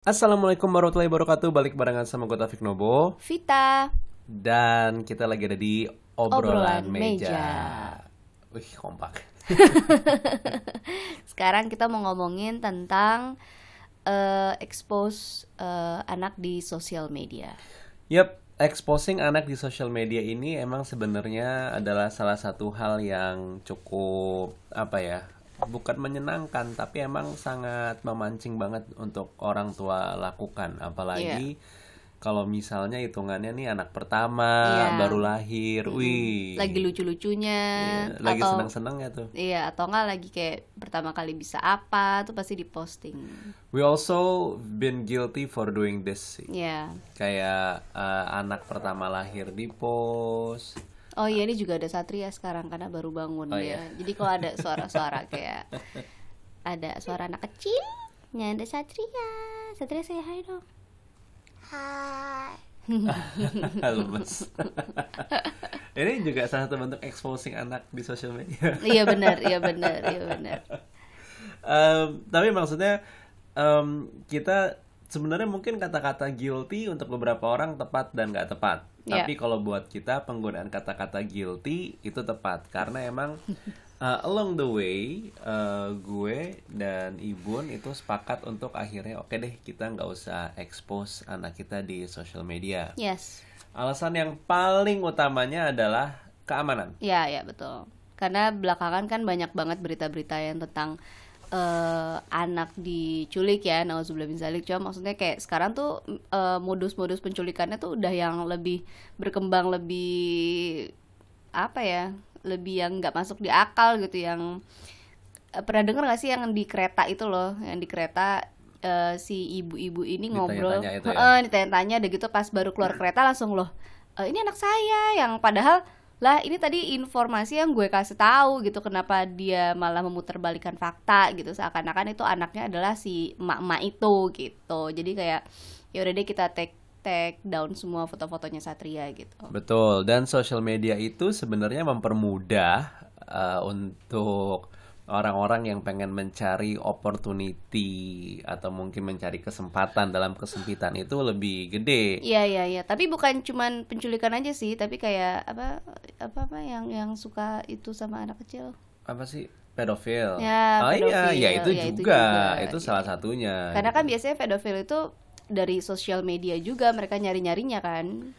Assalamualaikum warahmatullahi wabarakatuh. Balik barengan sama gue Taufik Nobo. Vita. Dan kita lagi ada di Obrolan, Obrolan meja. Meja. Wih kompak. Sekarang kita mau ngomongin tentang eh, expose eh, anak di sosial media. Yap, exposing anak di sosial media ini emang sebenarnya adalah salah satu hal yang cukup apa ya bukan menyenangkan tapi emang sangat memancing banget untuk orang tua lakukan apalagi kalau misalnya hitungannya nih anak pertama Iya. baru lahir, wih Lagi lucu-lucunya Iya, lagi seneng-senengnya tuh. Iya atau enggak lagi kayak pertama kali bisa apa tuh pasti diposting We also been guilty for doing this. sih. Ya Kayak eh, anak pertama lahir di post. Oh iya ini juga ada Satria sekarang karena baru bangun Oh, ya. iya. Jadi kalau ada suara-suara kayak ada suara anak kecil, nya ada Satria. Satria saya hai dong. Hai. Lemes. Ini juga salah satu bentuk exposing anak di sosial media. iya benar, iya benar, iya benar. Em, tapi maksudnya em, kita sebenarnya mungkin kata-kata guilty untuk beberapa orang tepat dan nggak tepat. Iya. Tapi kalau buat kita penggunaan kata-kata guilty itu tepat karena emang uh, along the way uh, gue dan Ibun itu sepakat untuk akhirnya oke deh kita nggak usah expose anak kita di social media. Yes. Alasan yang paling utamanya adalah keamanan. Iya, ya betul. Karena belakangan kan banyak banget berita-berita yang tentang eh, anak diculik ya, nauzubillah min zalik. Cuma maksudnya kayak sekarang tuh eh, modus-modus penculikannya tuh udah yang lebih berkembang lebih apa ya? Lebih yang nggak masuk di akal gitu yang eh, pernah dengar gak sih yang di kereta itu loh, yang di kereta eh, si ibu-ibu ini ngobrol, Ditanya-tanya ya? Heeh, ditanya-tanya udah gitu pas baru keluar kereta langsung loh, "Eh, ini anak saya yang padahal lah ini tadi informasi yang gue kasih tahu gitu kenapa dia malah memutarbalikkan fakta gitu. Seakan-akan itu anaknya adalah si emak-emak itu gitu. Jadi kayak ya udah deh kita take take down semua foto-fotonya Satria gitu. Betul, dan social media itu sebenarnya mempermudah uh, untuk orang-orang yang pengen mencari opportunity atau mungkin mencari kesempatan dalam kesempitan itu lebih gede. Iya iya iya, tapi bukan cuman penculikan aja sih, tapi kayak apa apa apa yang yang suka itu sama anak kecil. Apa sih? Pedofil. Ya, oh iya, pedofil. ya itu Ya, itu juga. juga. Itu salah satunya. Karena kan biasanya pedofil itu dari sosial media juga mereka nyari-nyarinya kan.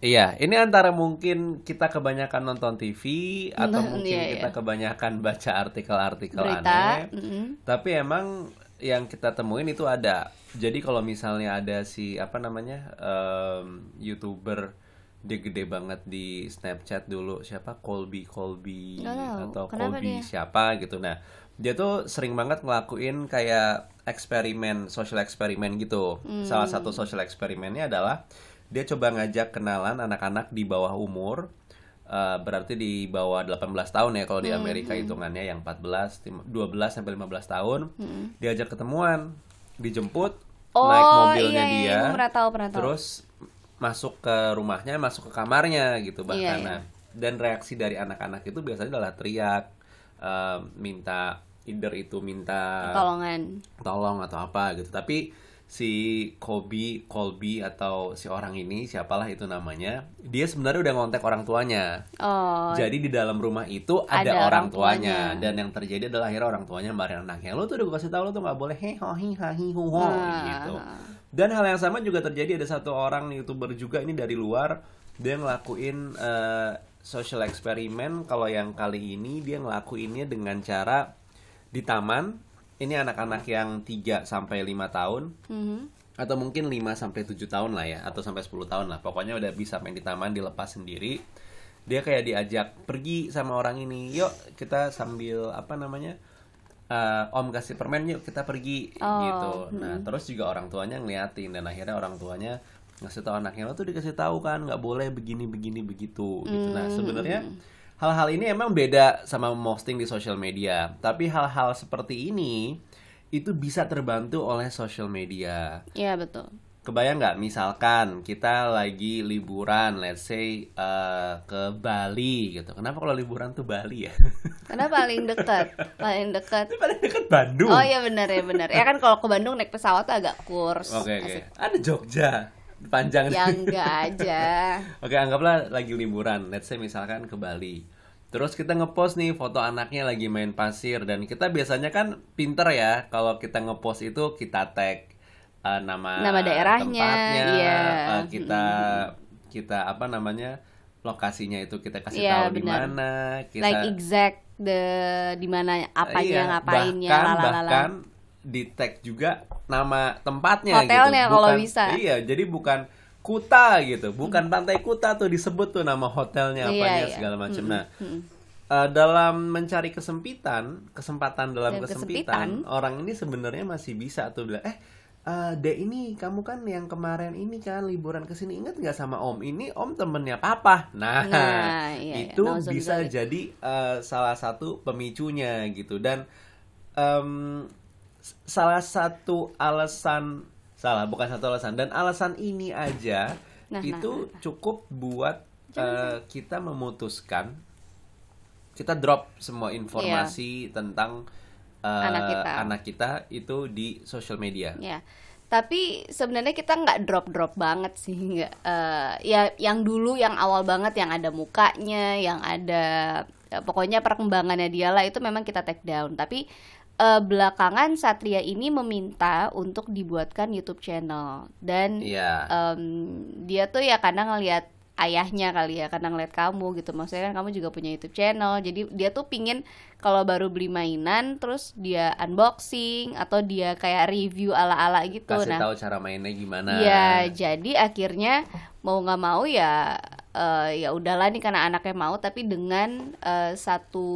Iya, ini antara mungkin kita kebanyakan nonton TV atau Nonton, mungkin iya, kita iya. kebanyakan baca artikel-artikel aneh. mm-mm. Tapi emang yang kita temuin itu ada. Jadi kalau misalnya ada si apa namanya em, youtuber dia gede banget di Snapchat dulu siapa Colby Colby tahu. atau Kenapa Colby dia? siapa gitu. Nah dia tuh sering banget ngelakuin kayak eksperimen social eksperimen gitu. Hmm. Salah satu social eksperimennya adalah dia coba ngajak kenalan anak-anak di bawah umur eh, berarti di bawah 18 tahun ya kalau di Hmm, Amerika hitungannya yang 14 tim- 12 sampai 15 tahun Hmm. diajak ketemuan dijemput Oh, naik mobilnya iya, iya, dia gue pernah tahu, pernah tahu. terus masuk ke rumahnya masuk ke kamarnya gitu bahkan Iya, iya. Dan reaksi dari anak-anak itu biasanya adalah teriak eh, minta either itu minta Tolongan. tolong atau apa gitu tapi si Kobe Colby atau si orang ini siapalah itu namanya dia sebenarnya udah ngontek orang tuanya Oh, jadi di dalam rumah itu ada, Ada orang orang tuanya. tuanya. dan yang terjadi adalah akhirnya orang tuanya marahin anaknya lo tuh udah gue kasih tahu lo tuh nggak boleh he ho hi ha hi hu ho Ah. gitu dan hal yang sama juga terjadi ada satu orang youtuber juga ini dari luar dia ngelakuin eh, social eksperimen kalau yang kali ini dia ngelakuinnya dengan cara di taman ini anak-anak yang 3 sampai 5 tahun Mhm. atau mungkin 5 sampai 7 tahun lah ya atau sampai 10 tahun lah. Pokoknya udah bisa main di taman dilepas sendiri. Dia kayak diajak pergi sama orang ini. Yuk, kita sambil apa namanya? eh, om kasih permen yuk kita pergi Oh, gitu. Nah, terus juga orang tuanya ngeliatin dan akhirnya orang tuanya ngasih tahu anaknya lo tuh dikasih tahu kan nggak boleh begini begini begitu gitu. Nah, sebenarnya hal-hal ini emang beda sama posting di sosial media. Tapi hal-hal seperti ini itu bisa terbantu oleh sosial media. Iya betul. kebayang nggak misalkan kita lagi liburan, let's say eh, ke Bali gitu. Kenapa kalau liburan tuh Bali ya? Karena paling dekat, paling dekat. Paling dekat Bandung. Oh iya benar ya benar. Ya kan kalau ke Bandung naik pesawat tuh agak kurs. Oke oke. Asik. Ada Jogja panjang. Ya enggak aja. Oke anggaplah lagi liburan, let's say misalkan ke Bali. Terus kita ngepost nih foto anaknya lagi main pasir dan kita biasanya kan pinter ya kalau kita ngepost itu kita tag eh, nama Nama daerahnya, tempatnya, iya. eh, kita kita apa namanya lokasinya itu kita kasih Iya, tahu di mana kita Like exact the di mana apanya Iya, ngapainnya bahkan, lalalala. bahkan di tag juga nama tempatnya Hotelnya gitu. kalau bisa. Iya, jadi bukan Kuta gitu, bukan pantai Kuta tuh disebut tuh nama hotelnya Iya, apanya iya. segala macam. Nah, eh, dalam mencari kesempitan, kesempatan dalam kesempitan, kesempitan. orang ini sebenarnya masih bisa tuh bilang, eh eh, Dek ini kamu kan yang kemarin ini kan liburan ke sini inget nggak sama Om ini Om temennya Papa nah, Nah, iya, iya. itu Nauzubillah. bisa jadi eh, salah satu pemicunya gitu dan s- salah satu alasan salah bukan satu alasan dan alasan ini aja Nah, nah, itu cukup buat eh, kita memutuskan kita drop semua informasi tentang eh, Iya. Anak kita. anak kita itu di social media Ya, tapi sebenarnya kita nggak drop-drop banget sih, nggak. eh, ya, yang dulu, yang awal banget, yang ada mukanya, yang ada, ya, pokoknya perkembangannya dia lah itu memang kita take down. Tapi eh, belakangan Satria ini meminta untuk dibuatkan YouTube channel. Dan Iya. em, dia tuh ya kadang ngelihat ayahnya kali ya kadang ngeliat kamu gitu. Maksudnya kan kamu juga punya YouTube channel. Jadi dia tuh pingin kalau baru beli mainan terus dia unboxing atau dia kayak review ala-ala gitu. Kasih nah tahu cara mainnya gimana. ya jadi akhirnya mau nggak mau ya eh, ya udahlah nih karena anaknya mau tapi dengan eh, satu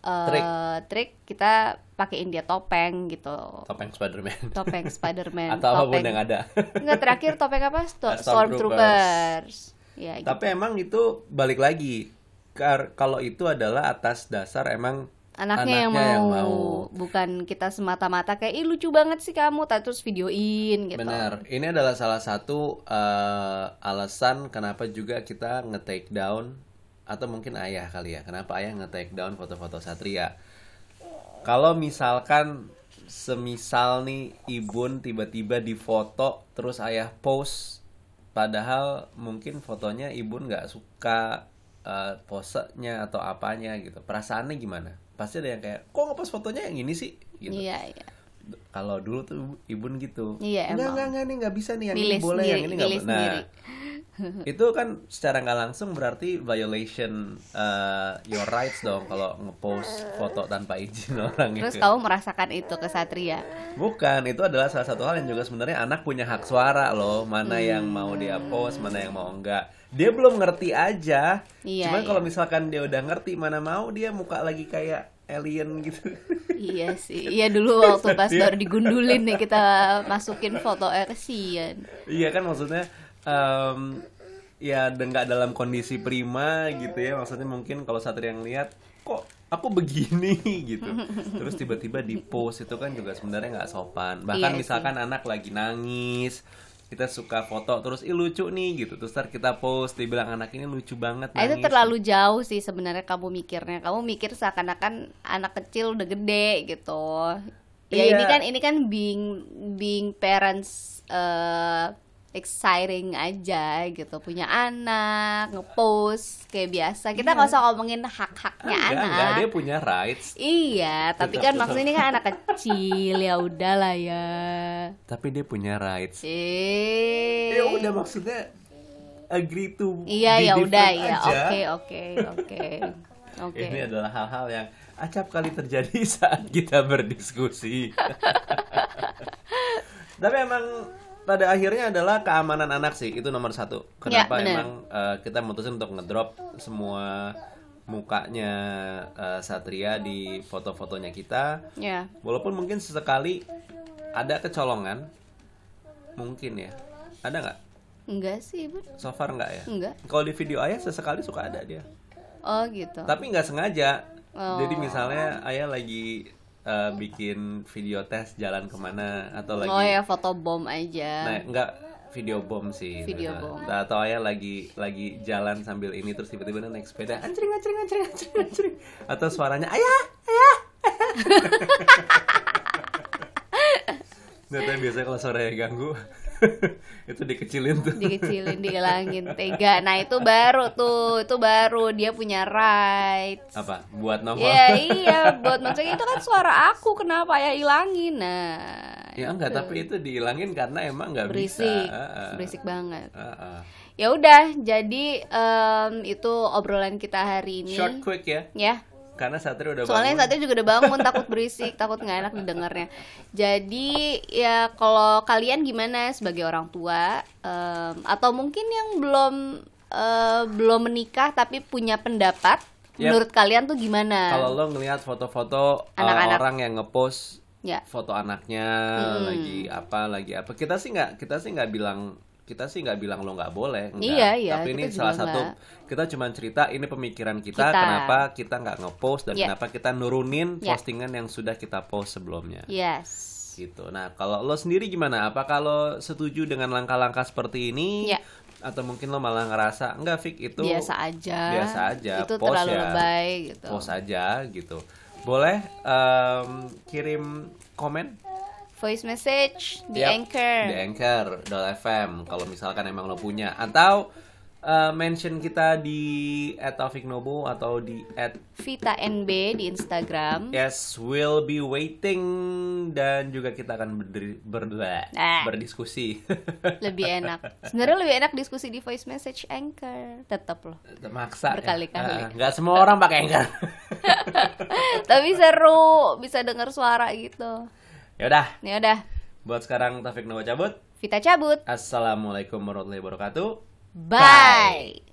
eh, Trik. trik kita pakein dia topeng gitu topeng Spiderman topeng Spiderman atau apa pun topeng yang ada Enggak terakhir topeng apa? Sto- Eh, Stormtroopers. Ya, gitu. tapi emang itu balik lagi Kar- kalau itu adalah atas dasar emang anaknya, yang, mau. bukan kita semata-mata kayak ih lucu banget sih kamu tak terus videoin gitu. Benar, ini adalah salah satu eh, alasan kenapa juga kita nge-take down atau mungkin ayah kali ya. Kenapa ayah nge-take down foto-foto Satria? Kalau misalkan semisal nih Ibun tiba-tiba difoto terus ayah post padahal mungkin fotonya Ibun nggak suka eh, posenya atau apanya gitu. Perasaannya gimana? Pasti ada yang kayak, kok ngepost fotonya yang ini sih? Gitu Iya, iya. kalau dulu tuh ibun gitu Iya, enggak enggak enggak nih nggak bisa nih yang Milih ini boleh sendiri, yang ini nggak boleh nah sendiri. itu kan secara nggak langsung berarti violation uh, your rights dong kalau ngepost foto tanpa izin orang Terus itu kamu merasakan itu ke Satria. bukan itu adalah salah satu hal yang juga sebenarnya anak punya hak suara loh mana yang mau dia post mana yang mau enggak dia belum ngerti aja Iya, cuman iya. kalau misalkan dia udah ngerti mana mau dia muka lagi kayak alien gitu iya sih. Iya dulu waktu pas Iya. baru digundulin nih kita masukin foto eh kesian. Iya kan maksudnya em, ya dan nggak dalam kondisi prima gitu ya maksudnya mungkin kalau Satria yang lihat kok aku begini gitu terus tiba-tiba di post itu kan juga sebenarnya nggak sopan bahkan Iya sih. misalkan anak lagi nangis kita suka foto terus ih lucu nih gitu terus ntar kita post dibilang anak ini lucu banget Ah, itu nangis." terlalu jauh sih sebenarnya kamu mikirnya. Kamu mikir seakan-akan anak kecil udah gede gitu. Ya Iya. ini kan ini kan being being parents eh, exciting aja gitu. Punya anak, ngepost kayak biasa. Kita nggak usah ngomongin hak-haknya Iya. enggak, anak. enggak, dia punya rights Iya, tapi kan maksudnya ini kan anak kecil ya udahlah ya. tapi dia punya rights Eh. ya udah maksudnya agree to Iya ya udah ya. Oke oke oke. Oke. Ini adalah hal-hal yang acap kali terjadi saat kita berdiskusi. Tapi emang pada akhirnya adalah keamanan anak sih itu nomor satu. Kenapa Ya, bener. emang eh, kita mutusin untuk ngedrop semua mukanya eh, Satria di foto-fotonya kita. Ya. Walaupun mungkin sesekali ada kecolongan, mungkin ya. Ada nggak? Enggak sih, Bun. So far nggak ya? Enggak. Kalau di video ayah sesekali suka ada dia. Oh gitu. tapi nggak sengaja Oh. jadi misalnya ayah lagi eh, bikin video tes jalan ke mana atau lagi Oh ya foto bom aja. Nah, enggak video bom sih. Video bom. Atau ayah lagi lagi jalan sambil ini terus tiba-tiba naik sepeda, anjring anjring anjring anjring anjring. Atau suaranya ayah, ayah. Nah, tapi biasanya kalau suaranya ganggu itu dikecilin tuh. Dikecilin, dihilangin, tega. Nah itu baru tuh, itu baru dia punya rights. Apa? Buat nongol. Iya iya, buat maksudnya itu kan suara aku, kenapa ya hilangin? Nah, Ya enggak, tapi itu dihilangin karena emang nggak bisa. berisik, Heeh. berisik banget. Heeh. Ya udah, jadi em, itu obrolan kita hari ini. Short quick ya. Ya, Karena Satria udah soalnya bangun. saatnya juga udah bangun takut berisik takut nggak enak didengarnya jadi ya kalau kalian gimana sebagai orang tua em, atau mungkin yang belum eh, belum menikah tapi punya pendapat Yap. menurut kalian tuh gimana Kalau lo ngelihat foto-foto uh, Anak-anak. orang yang ngepost ya foto anaknya Hmm. lagi apa lagi apa kita sih nggak kita sih nggak bilang kita sih nggak bilang lo nggak boleh enggak. Iya, iya, tapi ini salah juga satu kita cuma cerita ini pemikiran kita, Kita. kenapa kita nggak ngepost dan Iya. kenapa kita nurunin Iya. postingan yang sudah kita post sebelumnya yes gitu nah kalau lo sendiri gimana apa kalau setuju dengan langkah-langkah seperti ini Iya. atau mungkin lo malah ngerasa enggak Fik itu biasa aja biasa aja, itu post terlalu ya. lebay gitu post aja gitu boleh em, kirim komen voice message di Yap, anchor. di anchor.fm kalau misalkan emang lo punya. Atau uh, mention kita di @taufiknobo atau di at Vita NB di Instagram. Yes will be waiting dan juga kita akan berdiri, ber- Ah. berdiskusi. Lebih enak. Sebenarnya lebih enak diskusi di voice message anchor. Tetap loh. Maksa Berkali-kali. ya. Nggak semua orang pakai anchor. Tapi seru bisa dengar suara gitu ya udah ya udah. Buat sekarang Taufik Nobo cabut. Vita cabut. Assalamualaikum warahmatullahi wabarakatuh. Bye.